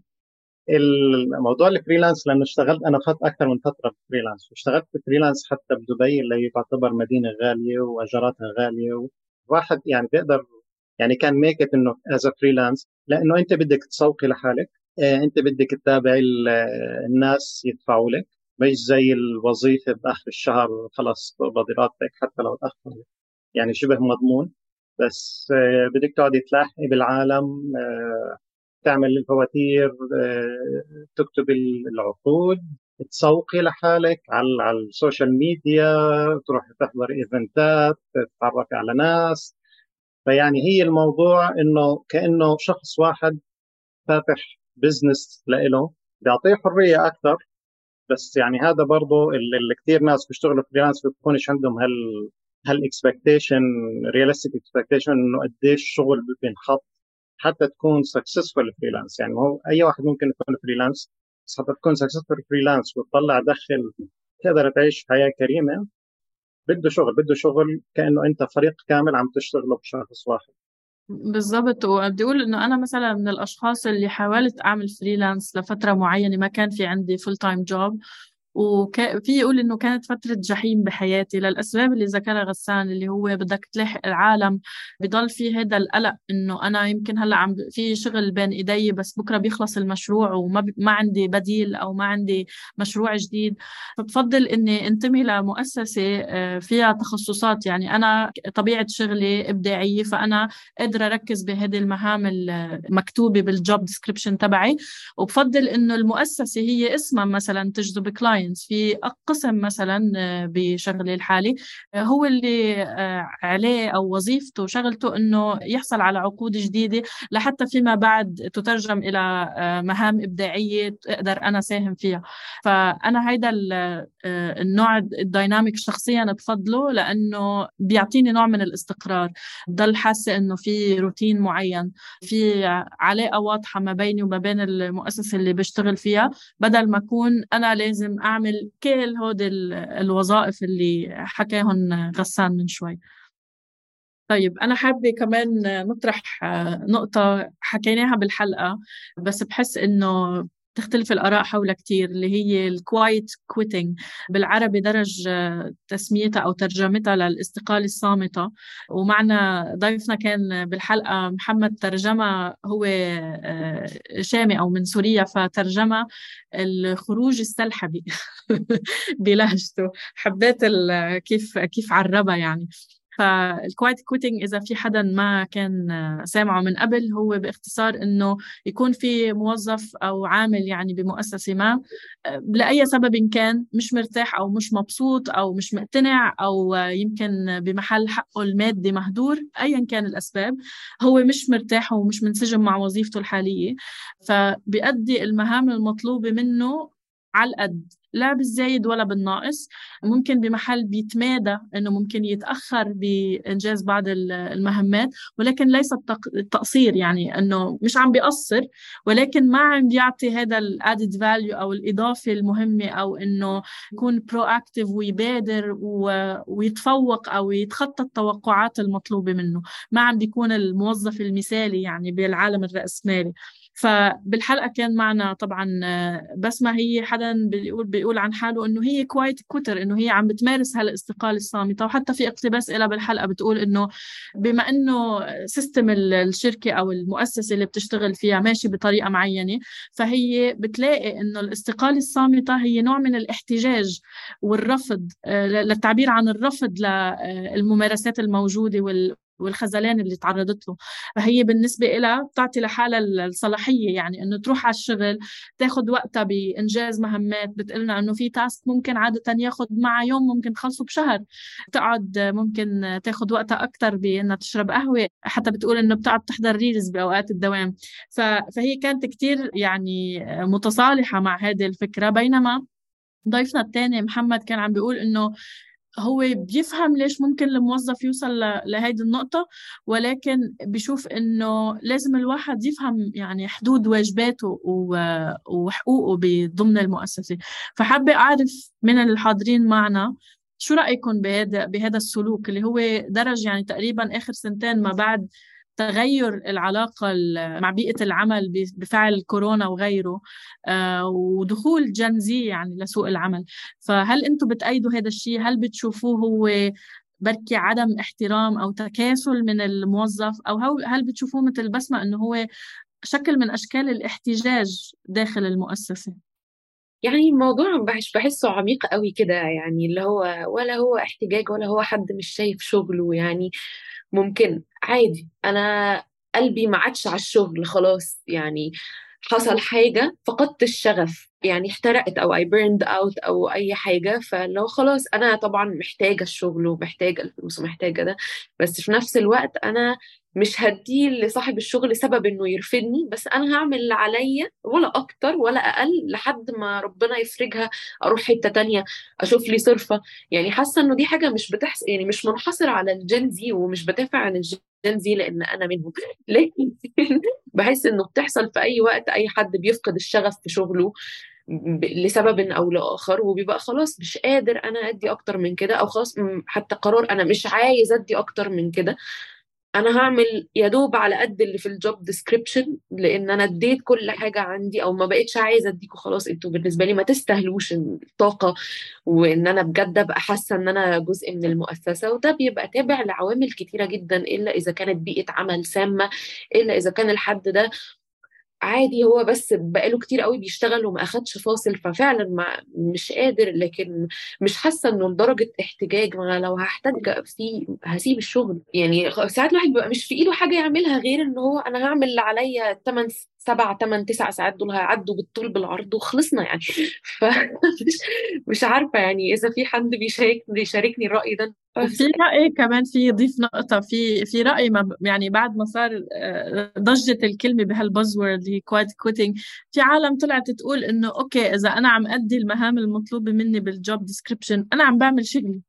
الموضوع ال freelance لأنه اشتغلت أنا اخذت أكثر من فترة freelance واشتغلت freelance حتى بدبي اللي تعتبر مدينة غالية واجاراتها غالية واحد يعني بيقدر يعني can make إنه as freelance لأنه أنت بدك تسوقي لحالك آه، أنت بدك تتابعي الناس يدفعوا لك مش زي الوظيفة بآخر الشهر خلص بقبضي راتبك حتى لو تأخر يعني شبه مضمون بس آه، بدك تقعدي تلاحقي بالعالم آه، تعمل الفواتير آه، تكتب العقود تسوقي لحالك على السوشيال ميديا تروحي تحضري events ات تتعرفي على ناس. فيعني هي الموضوع إنه كأنه شخص واحد فاتح business لإله. بيعطيه حرية أكثر بس يعني هذا برضه اللي كثير ناس بيشتغلوا freelance بيكونش عندهم هال هال expectation realistic expectation إنه قديش شغل بينحط. حتى تكون successful freelance يعني هو أي واحد ممكن يكون freelance بس حتى تكون successful freelance وتطلع دخل تقدر تعيش حياة كريمة بده شغل بده شغل كأنه أنت فريق كامل عم تشتغله بشخص واحد. بالضبط. وبدي أقول إنه أنا مثلا من الأشخاص اللي حاولت أعمل freelance لفترة معينة ما كان في عندي full-time job وفيي أقول إنه كانت فترة جحيم بحياتي للأسباب اللي ذكرها غسان اللي هو بدك تلاحق العالم بضل في هذا القلق إنه أنا يمكن هلأ عم في شغل بين إيدي بس بكرة بيخلص المشروع وما ما عندي بديل أو ما عندي مشروع جديد. فبفضل إني أنتمي لمؤسسة آه، فيها تخصصات. يعني أنا طبيعة شغلي إبداعية فأنا قادرة أركز بهذه المهام المكتوبه بال job description تبعي. وبفضل إنه المؤسسة هي اسمها مثلا تجذب client clients في قسم مثلا آه، بشغلي الحالي آه، هو اللي آه، عليه أو وظيفته شغلته إنه يحصل على عقود جديدة لحتى فيما بعد تترجم إلى مهام إبداعية أقدر أنا ساهم فيها. فأنا هيدا النوع الديناميك شخصيا بفضله لأنه بيعطيني نوع من الاستقرار. بضل حاسة إنه في روتين معين في علاقة واضحة ما بيني وما بين المؤسسة اللي بشتغل فيها. بدل ما أكون أنا لازم أعمل كل هود الوظائف اللي حكاهم غسان من شوي. طيب أنا حابة كمان نطرح نقطة حكيناها بالحلقة بس بحس إنه تختلف الآراء حولها كتير اللي هي ال quiet quitting بالعربي درج تسميتها أو ترجمتها للإستقالة الصامتة. ومعنا ضيفنا كان بالحلقة محمد ترجمة هو آه، شامي أو من سوريا فترجمة الخروج السلحفي بلهجته. حبيت كيف كيف عربها يعني. فال quiet quitting إذا في حدا ما كان سامعه من قبل هو باختصار إنه يكون في موظف أو عامل يعني بمؤسسة ما لأي سبب كان مش مرتاح أو مش مبسوط أو مش مقتنع أو يمكن بمحل حقه المادي مهدور ايا كان الأسباب هو مش مرتاح ومش منسجم مع وظيفته الحالية. فبيأدي المهام المطلوبة منه على القد. لا بالزايد ولا بالناقص. ممكن بمحل بيتمادى إنه ممكن يتأخر بإنجاز بعض المهمات ولكن ليس التقصير يعني إنه مش عم بيقصر ولكن ما عم بيعطي هذا ال added value أو الإضافة المهمة أو إنه يكون proactive ويبادر ويتفوق أو يتخطى التوقعات المطلوبة منه. ما عم بيكون الموظف المثالي يعني بالعالم الرأسمالي. فبالحلقة كان معنا طبعا بسمة هي حدا بيقول بيقول عن حاله إنه هي quiet quitter إنه هي عم بتمارس هالإستقالة الصامتة. وحتى في اقتباس لها بالحلقة بتقول إنه بما إنه system الشركة أو المؤسسة اللي بتشتغل فيها ماشي بطريقة معينة فهي بتلاقي إنه الإستقالة الصامتة هي نوع من الاحتجاج والرفض آه، للتعبير عن الرفض للممارسات الموجودة والخذلان اللي تعرضت له فهي بالنسبة لها بتعطي لحالها الصلاحية يعني إنه تروح على الشغل تاخد وقتها بإنجاز مهمات. بتقلنا إنه في تاسك ممكن عادة ياخد معها يوم ممكن تخلصه بشهر. تقعد ممكن تاخد وقتها أكثر بإنها تشرب قهوة حتى بتقول إنه بتقعد تحضر ريلز بأوقات الدوام. فهي كانت كتير يعني متصالحة مع هذه الفكرة. بينما ضيفنا الثاني محمد كان عم بيقول إنه هو بيفهم ليش ممكن الموظف يوصل لهيدي النقطة ولكن بشوف إنه لازم الواحد يفهم يعني حدود واجباته وحقوقه ضمن المؤسسة. فحابة أعرف من الحاضرين معنا شو رأيكم بهذا بهذا السلوك اللي هو درج يعني تقريبا آخر سنتين ما بعد تغير العلاقة مع بيئة العمل بفعل كورونا وغيره آه، ودخول جنزي يعني لسوق العمل. فهل أنتم بتأيدوا هذا الشيء؟ هل بتشوفوه هو بركي عدم احترام أو تكاسل من الموظف؟ أو هل بتشوفوه مثل بسمة أنه هو شكل من أشكال الاحتجاج داخل المؤسسة؟ يعني الموضوع بحس بحسه عميق قوي كده يعني اللي هو ولا هو احتجاج ولا هو حد مش شايف شغله يعني ممكن. عادي. أنا قلبي ما عادش على الشغل خلاص يعني حصل حاجة فقدت الشغف. يعني احترقت أو I burned out أو أي حاجة فلو خلاص أنا طبعا محتاجة الشغل ومحتاجة الفلوس ومحتاجة ده. بس في نفس الوقت أنا مش هديه لصاحب الشغل سبب إنه يرفدني بس أنا هعمل اللي عليا ولا أكتر ولا أقل لحد ما ربنا يفرجها أروح حتة تانية أشوف لي صرفة. يعني حاسة إنه دي حاجة مش بتحصل يعني مش منحصرة على ال Gen Z ومش بدافع عن ال Gen Z لأن أنا منهم. لكن بحس إنه بتحصل في أي وقت أي حد بيفقد الشغف في شغله لسبب أو لآخر وبيبقى خلاص مش قادر أنا أدي أكتر من كده أو خلاص حتى قرار أنا مش عايز أدي أكتر من كده. أنا هعمل يا دوب على قد اللي في ال job description لأن أنا اديت كل حاجة عندي أو ما بقتش عايزة أديكوا خلاص أنتوا بالنسبة لي ما تستاهلوش الطاقة وإن أنا بجد أبقى حاسة إن أنا جزء من المؤسسة وده بيبقى تابع لعوامل كتيرة جدا إلا إذا كانت بيئة عمل سامة إلا إذا كان الحد ده عادي هو بس بقاله كتير قوي بيشتغل وما أخدش فاصل ففعلا ما مش قادر لكن مش حاسة إنه لدرجة احتجاج ما لو هحتاج في هسيب الشغل. يعني ساعات الواحد بيبقى مش في إيده حاجة يعملها غير إن هو أنا هعمل اللي عليا 8 سبع ثمان تسع ساعات دول هيعدوا بالطول بالعرض وخلصنا يعني. فمش مش عارفة يعني إذا في حد بيشارك بيشاركني الرأي ده. في رأي كمان في يضيف نقطة في في رأي ما يعني بعد ما صار آه، ضجت الكلمة بهال buzzword هي quiet quitting في عالم طلعت تقول إنه okay إذا أنا عم أدي المهام المطلوبة مني بال job description أنا عم بعمل شغلي.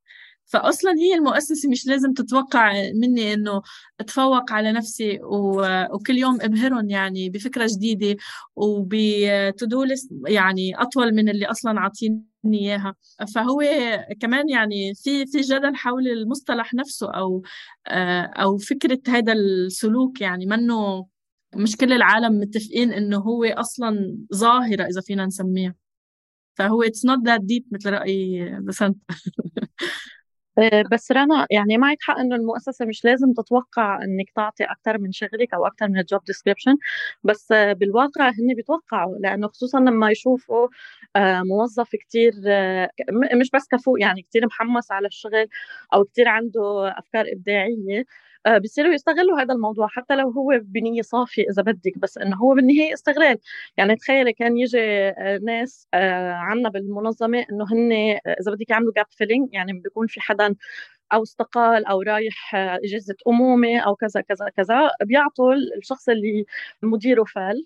فاصلا هي المؤسسة مش لازم تتوقع مني إنه أتفوق على نفسي وكل يوم أبهرهم يعني بفكرة جديدة وبدو يعني أطول من اللي أصلا عاطيني إياها. فهو كمان يعني في في جدل حول المصطلح نفسه أو أو فكرة هذا السلوك يعني منه مش كل العالم متفقين إنه هو أصلا ظاهرة إذا فينا نسميها. فهو it's not that deep مثل رأي بسنت بس رنا يعني معك حق إنه المؤسسة مش لازم تتوقع إنك تعطي أكثر من شغلك أو أكثر من ال job description بس بالواقع هن بيتوقعوا لأنه خصوصا لما يشوفوا آه، موظف كثير آه، مش بس كفو يعني كثير محمس على الشغل أو كثير عنده أفكار إبداعية. آه، بيصيروا يستغلوا هذا الموضوع حتى لو هو بنية صافية إذا بدك بس إنه هو بالنهاية استغلال. يعني تخيلي كان يجي آه، ناس آه، عنا بالمنظمة إنه هن إذا بدك يعملوا جاب فيلينج يعني بيكون في حدا أو استقال أو رايح إجازة أمومة أو كذا كذا كذا بيعطوا الشخص اللي مديره فال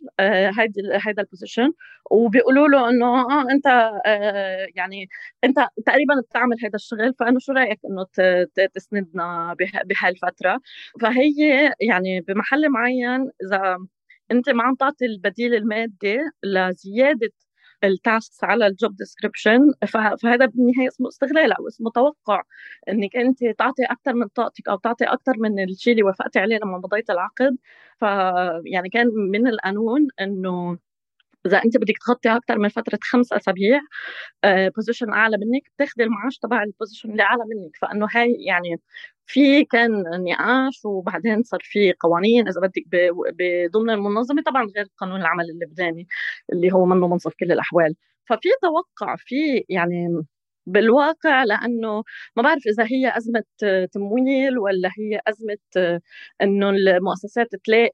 هيدي هيدا ال position وبيقولوا له إنه آه أنت آه يعني أنت تقريبا بتعمل هذا الشغل فانه شو رأيك إنه تسندنا بهالفتره فهي يعني بمحل معين إذا أنت ما عم تعطي البديل المادي لزيادة ال tasks على ال job description فهذا بالنهاية اسمه استغلال أو اسمه توقع إنك أنت تعطي أكثر من طاقتك أو تعطي أكثر من الشيء اللي وافقتي عليه لما مضيت العقد. فيعني كان من القانون إنه إذا أنت بدك تغطي أكثر من فترة خمس أسابيع position آه، أعلى منك بتاخذي المعاش تبع ال position اللي أعلى منك. فإنه هاي يعني في كان نقاش وبعدين صار في قوانين إذا بدك ضمن المنظمة. طبعا غير قانون العمل اللبناني اللي هو منه منصف كل الأحوال. ففي توقع في يعني بالواقع لأنه ما بعرف إذا هي أزمة تمويل ولا هي أزمة إنه المؤسسات تلاقي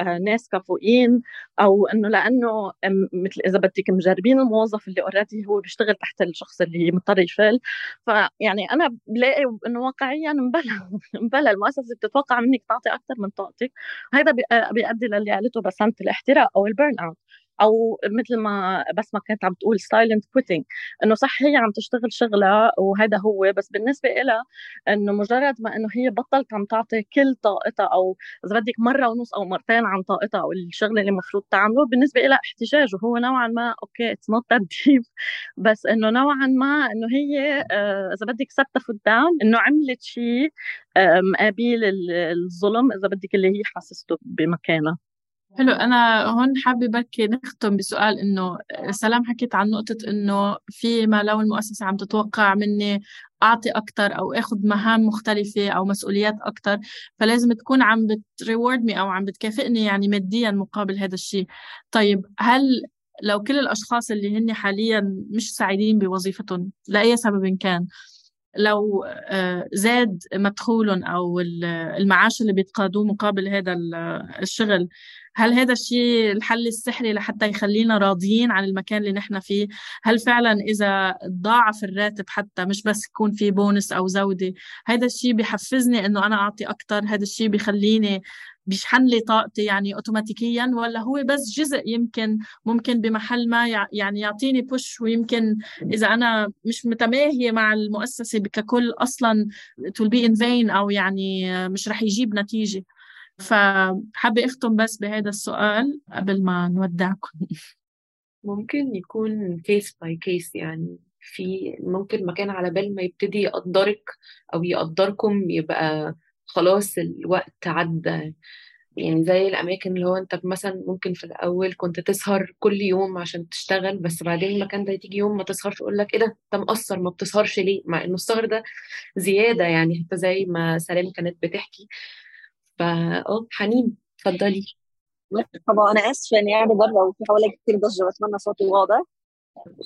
آه، ناس كفؤين أو إنه لأنه مثل إذا بدك مجربين الموظف اللي already هو بيشتغل تحت الشخص اللي مضطر يفل فيعني أنا بلاقي إنه واقعيا مبلا مبلا المؤسسة بتتوقع منك تعطي أكثر من طاقتك هذا بيؤدي للي قالته بسنت الاحتراق أو ال burnout أو مثل ما بس ما كانت عم تقول silent quitting إنه صح هي عم تشتغل شغلة وهذا هو بس بالنسبة لها إنه مجرد ما إنه هي بطلت عم تعطي كل طاقتها أو إذا بدك مرة ونص أو مرتين عن طاقتها أو الشغل اللي المفروض تعمله بالنسبة لها احتجاج وهو نوعا ما okay it's not deep بس إنه نوعا ما إنه هي آه، إذا بدك set foot down إنه عملت شيء مقابل الظلم إذا بدك اللي هي حاسسته بمكانها. حلو أنا هون حابة بركي نختم بسؤال إنه سلام حكيت عن نقطة إنه فيما لو المؤسسة عم تتوقع مني أعطي أكتر أو آخذ مهام مختلفة أو مسؤوليات أكتر فلازم تكون عم بتريورد مي أو عم بتكافئني يعني ماديا مقابل هذا الشيء. طيب هل لو كل الأشخاص اللي هن حاليا مش سعيدين بوظيفتهم لأي سبب كان؟ لو آه، زاد مدخولهم أو المعاش اللي بيتقاضوه مقابل هذا الشغل هل هذا الشيء الحل السحري لحتى يخلينا راضيين عن المكان اللي نحن فيه؟ هل فعلا إذا ضاعف الراتب حتى مش بس يكون في بونس أو زودة هذا الشيء بحفزني إنه أنا أعطي أكتر؟ هذا الشيء بيخليني بيشحن لي طاقتي يعني أوتوماتيكيا ولا هو بس جزء يمكن ممكن بمحل ما يعني يعطيني push ويمكن إذا أنا مش متماهية مع المؤسسة ككل أصلا will be in vain أو يعني مش رح يجيب نتيجة. فحابة أختم بس بهذا السؤال قبل ما نودعكم. ممكن يكون case by case يعني في ممكن مكان على بال ما يبتدي يقدرك أو يقدركم يبقى خلاص الوقت عدى. يعني زي الأماكن اللي هو أنت مثلا ممكن في الأول كنت تسهر كل يوم عشان تشتغل بس بعدين المكان ده تيجي يوم ما تسهرش يقول لك إيه ده؟ أنت مقصر ما بتسهرش ليه؟ مع إنه السهر ده زيادة يعني حتى زي ما سلام كانت بتحكي. فا آه حنين. اتفضلي. طبعا آسفة اني قاعدة بره وفي حوالي كتير ضجه بتمنى صوتي واضح.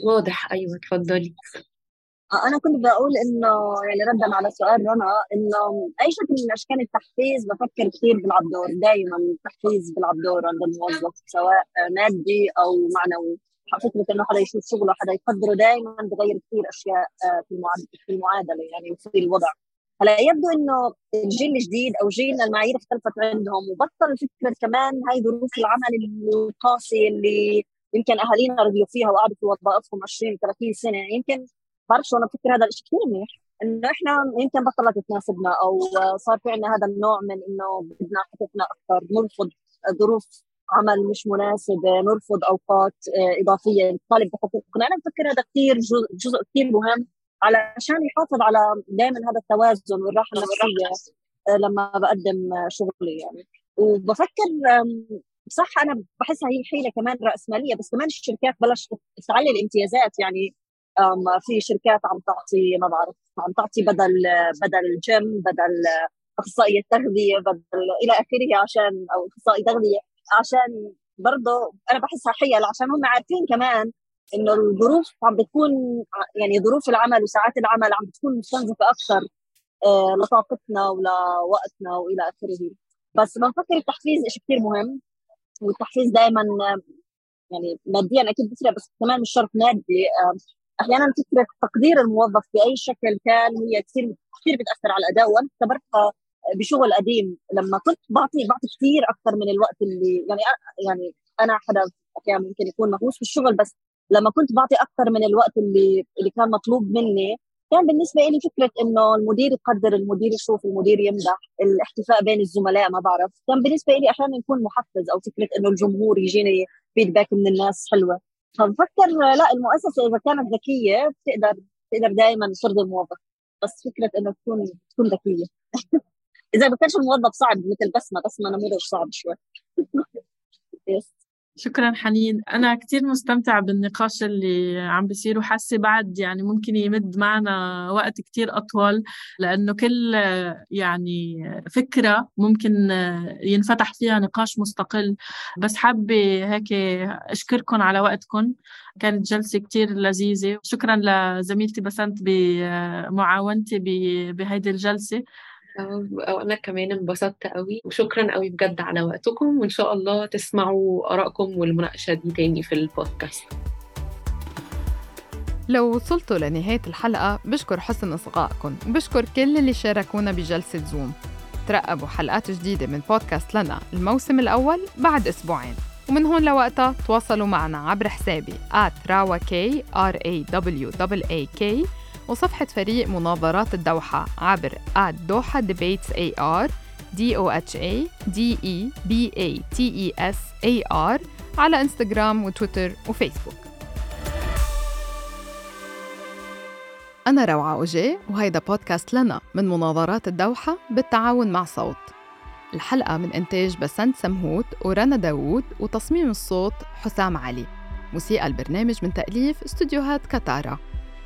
واضح. أيوه اتفضلي. أنا كنت بقول إنه يعني ردا على سؤال رنا إنه أي شكل من أشكال التحفيز بفكر كثير بيلعب دور دائما التحفيز بيلعب دور عند الموظف سواء مادي أو معنوي. فكرة إنه حدا يشوف شغله حدا يقدره دائما بغير كثير أشياء آه، في المعادلة يعني في الوضع. هلأ يبدو إنه الجيل الجديد أو جيلنا المعايير اختلفت عندهم وبطل فكرة كمان هاي ظروف العمل القاسية اللي يمكن أهالينا رضيوا فيها وقعدوا في وظائفهم 20 30 سنة. يمكن بعرفش أنا بفكر هذا الشيء كثير منيح. إنه إحنا يمكن بطلت تناسبنا أو صار في عندنا هذا النوع من إنه بدنا حقوقنا أكثر نرفض ظروف عمل مش مناسبه نرفض أوقات آه، إضافية نطالب بحقوقنا. أنا بفكر هذا كثير جزء كثير مهم علشان يحافظ على دائما هذا التوازن والراحة النفسية آه، لما بقدم شغلي يعني. وبفكر صح أنا بحسها هي حيلة كمان رأسمالية بس كمان الشركات بلشت تعلي الامتيازات يعني. في شركات عم تعطي ما بعرف عم تعطي بدل بدل جيم بدل أخصائية تغذية بدل إلى آخره عشان أو أخصائي تغذية عشان برضه أنا بحسها حيل عشان هم عارفين كمان إنه الظروف عم بتكون يعني ظروف العمل وساعات العمل عم بتكون مستنزفة أكثر آه، لطاقتنا ولوقتنا وإلى آخره. بس بنفكر التحفيز شيء كثير مهم والتحفيز دائما يعني ماديا أكيد بفرق بس كمان مش شرط مادي آه، أحيانا فكره تقدير الموظف بأي شكل كان هي كثير كثير بتأثر على الأداء. وأنا اختبرتها بشغل قديم لما كنت بعطي بعطي كثير أكثر من الوقت اللي يعني يعني أنا حدا أحيانا ممكن يكون مهووس في الشغل بس لما كنت بعطي أكثر من الوقت اللي اللي كان مطلوب مني كان بالنسبة لي فكرة إنه المدير يقدر المدير يشوف المدير يمدح الاحتفاء بين الزملاء ما بعرف. كان بالنسبة لي أحيانا يكون محفز أو فكرة إنه الجمهور يجيني فيدباك من الناس حلوة. فبفكر لا المؤسسة إذا كانت ذكية بتقدر بتقدر دائما ترضي الموظف بس فكرة إنه تكون تكون ذكية. إذا ما كانش الموظف صعب مثل بسمة بسمة نموذج صعب شوي. يس شكرا حنين. أنا كتير مستمتعة بالنقاش اللي عم بيصير وحاسة بعد يعني ممكن يمد معنا وقت كتير أطول لأنه كل يعني فكرة ممكن ينفتح فيها نقاش مستقل. بس حابة هيك أشكركم على وقتكم كانت جلسة كتير لذيذة. شكرا لزميلتي بسنت بمعاونتي بهيدي الجلسة. وأنا كمان انبسطت قوي. وشكرا قوي بجد على وقتكم. وإن شاء الله تسمعوا آرائكم والمناقشة دي تاني في البودكاست. لو وصلتوا لنهاية الحلقة بشكر حسن إصغائكم. وبشكر كل اللي شاركونا بجلسة زوم ترقبوا حلقات جديدة من بودكاست لنا الموسم الأول بعد أسبوعين. ومن هون لوقتها تواصلوا معنا عبر حسابي at rawak r a w a k وصفحة فريق مناظرات الدوحة عبر دوحة debates AR D O H A D E B A T E S A R على انستغرام وتويتر وفيسبوك. أنا روعة أوجي وهيدا بودكاست لنا من مناظرات الدوحة بالتعاون مع صوت. الحلقة من إنتاج بسنت سمهوت ورنا داوود وتصميم الصوت حسام علي. موسيقى البرنامج من تأليف استوديوهات كتارا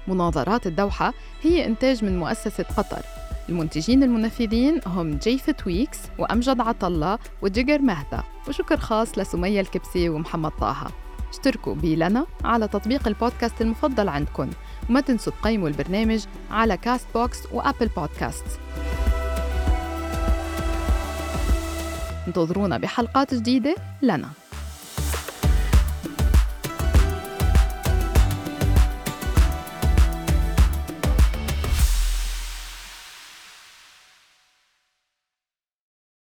مناظرات الدوحة هي إنتاج من مؤسسة قطر. المنتجين المنفذين هم جيفت ويكس وأمجد عطلة وجيجر مهتا وشكر خاص لسمية الكبسي ومحمد طه. اشتركوا قبلنا على تطبيق البودكاست المفضل عندكم وما تنسوا تقيموا البرنامج على كاست بوكس وأبل بودكاست انتظرونا بحلقات جديدة لنا.